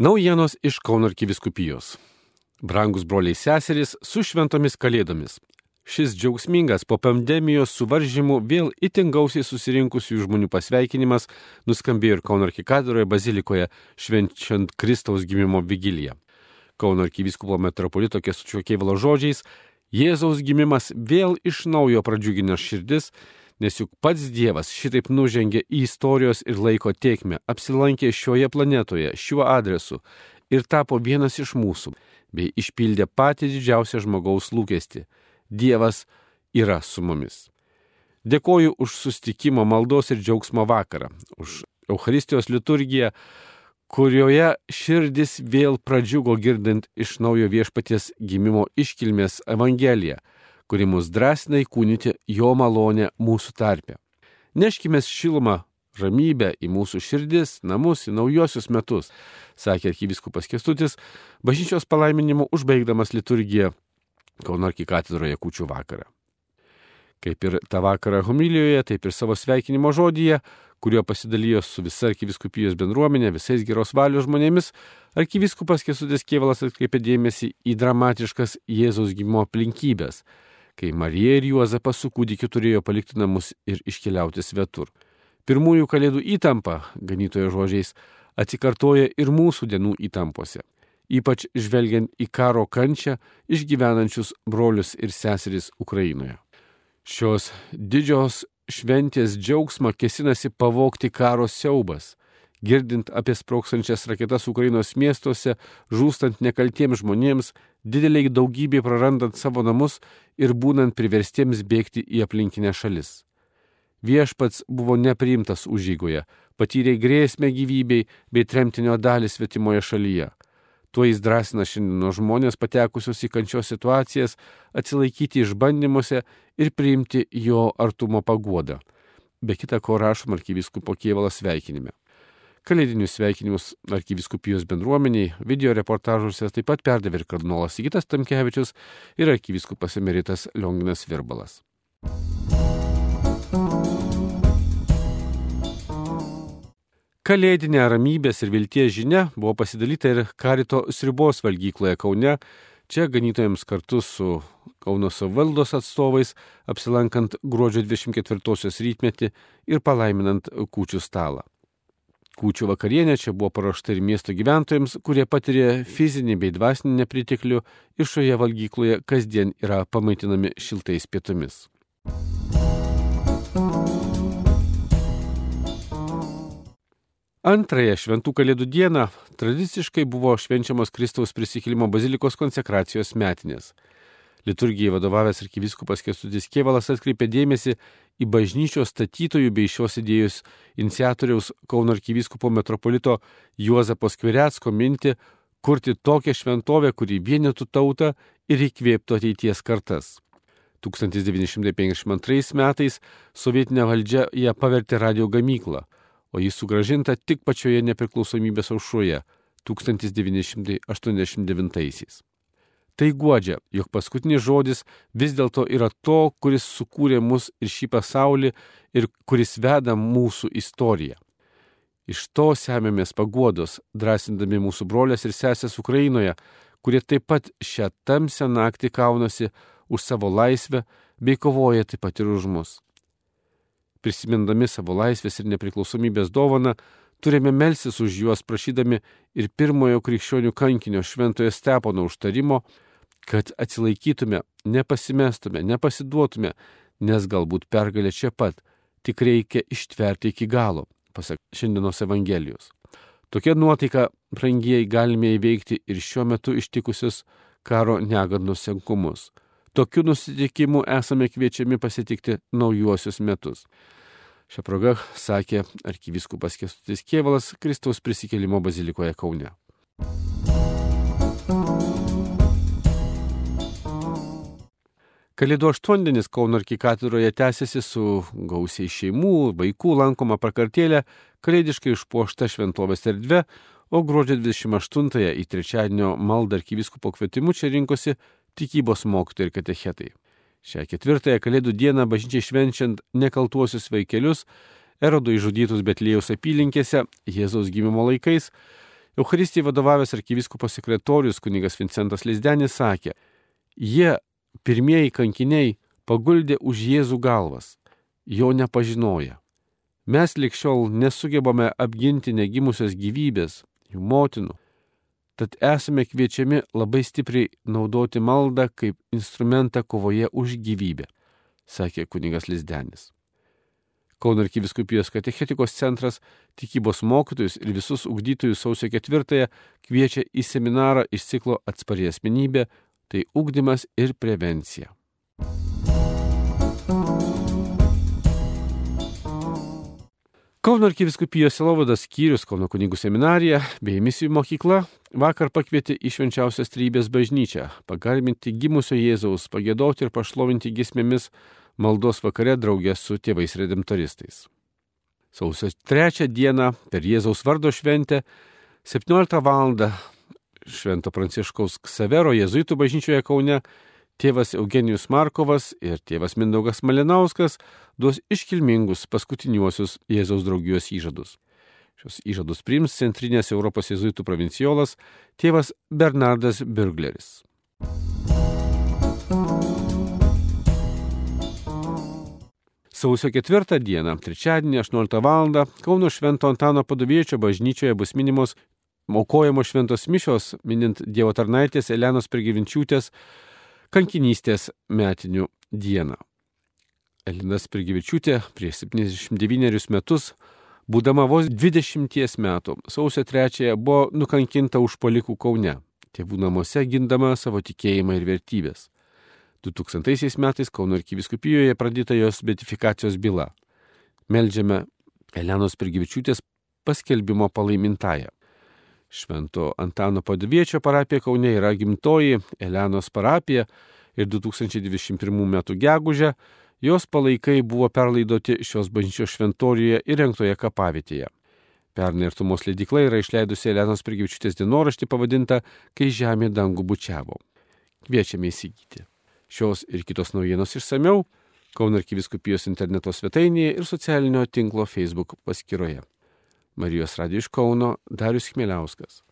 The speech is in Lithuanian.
Naujienos iš Kauno arkiviskupijos. Brangus broliai seserys su šventomis kalėdomis. Šis džiaugsmingas po pandemijos suvaržymų vėl itin gausiai susirinkusių žmonių pasveikinimas nuskambėjo ir Kauno arkikatūroje bazilikoje švenčiant Kristaus gimimo vigiliją. Kauno arkiviskupo metropolito Kesučio Keivalo žodžiais Jėzaus gimimas vėl iš naujo pradžiugino širdis nes juk pats Dievas šitaip nužengė į istorijos ir laiko tiekmę, apsilankė šioje planetoje, šiuo adresu ir tapo vienas iš mūsų, bei išpildė patį didžiausią žmogaus lūkestį - Dievas yra su mumis. Dėkoju už sustikimo maldos ir džiaugsmo vakarą, už Euharistijos liturgiją, kurioje širdis vėl pradžiugo girdint iš naujo viešpaties gimimo iškilmės Evangeliją kuri mus drąsina įkūnyti jo malonę mūsų tarpe. Neškime šilumą, ramybę į mūsų širdis, namus, į naujosius metus, sakė arkiviskupas Kestutis, bažnyčios palaiminimu užbaigdamas liturgiją Kauno arkikatedroje kučių vakarą. Kaip ir tą vakarą homilijoje, taip ir savo sveikinimo žodyje, kuriuo pasidalijo su visa arkiviskupijos bendruomenė, visais geros valios žmonėmis, arkiviskupas Kesutis Kievalas atkreipė dėmesį į dramatiškas Jėzaus gimimo aplinkybės kai Marija ir Juozapas su kūdikiu turėjo palikti namus ir iškeliauti svetur. Pirmųjų kalėdų įtampa, ganytojo žodžiais, atsikartoja ir mūsų dienų įtampose, ypač žvelgiant į karo kančią išgyvenančius brolius ir seseris Ukrainoje. Šios didžios šventės džiaugsmą kesinasi pavokti karo siaubas, girdint apie sproksančias raketas Ukrainos miestuose, žūstant nekaltiems žmonėms, dideliai daugybė prarandant savo namus ir būnant priverstiems bėgti į aplinkinę šalis. Viešpats buvo nepriimtas užžygoje, patyrė grėsmę gyvybei bei tremtinio dalį svetimoje šalyje. Tuo jis drąsina šiandieno žmonės patekusius į kančios situacijas atsilaikyti išbandymuose ir priimti jo artumo paguodą. Be kita ko rašom arkiviskupo Kievalas sveikinime. Kalėdinius sveikinimus arkiviskupijos bendruomeniai video reportažuose taip pat perdavė ir kardinolas Sigitas Tamkevičius ir arkiviskupas emeritas Lionginas Virbalas. Kalėdinė ramybės ir vilties žinia buvo pasidalyta ir Karito sribos valgykloje Kaune, čia ganytojams kartu su Kauno savaldos atstovais, apsilankant gruodžio 24-osios rytmetį ir palaiminant kūčių stalą. Kūčių vakarienė čia buvo paruošta ir miesto gyventojams, kurie patiria fizinį bei dvasinį nepriteklių ir šioje valgykloje kasdien yra pamaitinami šiltais pietumis. Antrąją šventų kalėdų dieną tradiciškai buvo švenčiamos Kristaus prisikėlimo bazilikos konsekracijos metinės. Liturgijai vadovavęs arkiviskupas Kestutis Kievalas atkreipė dėmesį į bažnyčios statytojų bei šios idėjos iniciatoriaus Kauno arkivyskupo metropolito Juozapo Skviretsko mintį kurti tokią šventovę, kuri vienytų tautą ir įkvėptų ateities kartas. 1952 metais sovietinė valdžia ją pavertė radio gamyklą, o jis sugražinta tik pačioje nepriklausomybės aušroje 1989. -aisiais. Tai guodžia, jog paskutinis žodis vis dėlto yra to, kuris sukūrė mus ir šį pasaulį ir kuris veda mūsų istoriją. Iš to semėmės paguodos, drąsindami mūsų brolės ir sesės Ukrainoje, kurie taip pat šią tamsią naktį kaunasi už savo laisvę bei kovoja taip pat ir už mus. Prisimindami savo laisvės ir nepriklausomybės dovaną, turime melsis už juos prašydami ir pirmojo krikščionių kankinio šventojo Stepono užtarimo, kad atsilaikytume, nepasimestume, nepasiduotume, nes galbūt pergalė čia pat, tik reikia ištverti iki galo, pasak šiandienos Evangelijos. Tokia nuotaika, brangieji, galime įveikti ir šiuo metu ištikusius karo negandus sunkumus. Tokiu nusitikimu esame kviečiami pasitikti naujuosius metus. Šią progą sakė arkivyskupas Kestutis Kievalas Kristaus prisikėlimo bazilikoje Kaune. Kalėdų aštuondienis Kauno arkikatūroje tęsiasi su gausiai šeimų, vaikų lankoma prakartėlė, kalėdiškai išpuošta šventovės erdvė, o gruodžio 28-ąją į trečiadienio maldą arkiviskupo kvietimu čia rinkosi tikybos mokytojai ir katechetai. Šią ketvirtąją kalėdų dieną bažnyčiai švenčiant nekaltuosius vaikelius, erodo išžudytus Betlėjaus apylinkėse, Jėzaus gimimo laikais, Euharistijai vadovavęs arkiviskopo sekretorius kunigas Vincentas Lizdenis sakė, jie pirmieji kankiniai paguldė už Jėzų galvas, jo nepažinoja. Mes likščiol nesugebame apginti negimusios gyvybės, jų motinų, tad esame kviečiami labai stipriai naudoti maldą kaip instrumentą kovoje už gyvybę, sakė kunigas Lizdenis. Kauno arkiviskupijos katechetikos centras tikybos mokytojus ir visus ugdytojus sausio ketvirtąją kviečia į seminarą iš ciklo atspari asmenybė, tai ugdymas ir prevencija. Kauno arkiviskupijos Silovadas skyrius Kauno kunigų seminarija bei misijų mokykla vakar pakvietė į švenčiausios trybės bažnyčią pagarbinti gimusio Jėzaus, pagėdoti ir pašlovinti gismėmis maldos vakare draugė su tėvais redemptoristais. Sausio trečią dieną per Jėzaus vardo šventę 17 val. Švento Pranciškaus Ksavero jėzuitų bažnyčioje Kaune tėvas Eugenijus Markovas ir tėvas Mindaugas Malinauskas duos iškilmingus paskutiniuosius Jėzaus draugijos įžadus. Šios įžadus priims Centrinės Europos jėzuitų provinciolas tėvas Bernardas Birgleris. Sausio 4 dieną, trečiadienį 18 val. Kauno Švento Antano padoviečio bažnyčioje bus minimos aukojamos šventos mišios, minint Dievo tarnaitės Elenos Prigyvinčiūtės kankinystės metinių dieną. Elinas Prigyvičiūtė prieš 79 metus, būdama vos 20 metų, sausio 3 buvo nukankinta už palikų Kaune, tėvų namuose gindama savo tikėjimą ir vertybės. 2000 metais Kauno arkiviskupijoje pradėta jos betifikacijos byla. Meldžiame Elenos Pirgyvičiūtės paskelbimo palaimintąją. Švento Antano Paduviečio parapija Kaune yra gimtoji Elenos parapija ir 2021 m. gegužę jos palaikai buvo perlaidoti šios bažnyčios šventorijoje įrengtoje kapavietėje. Pernai artumos leidikla yra išleidusi Elenos Pirgyvičiūtės dienoraštį pavadintą Kai žemė dangų bučiavo. Kviečiame įsigyti. Šios ir kitos naujienos išsameu Kauno arkiviskupijos interneto svetainėje ir socialinio tinklo Facebook paskyroje. Marijos Radio iš Kauno Darius Chmieliauskas.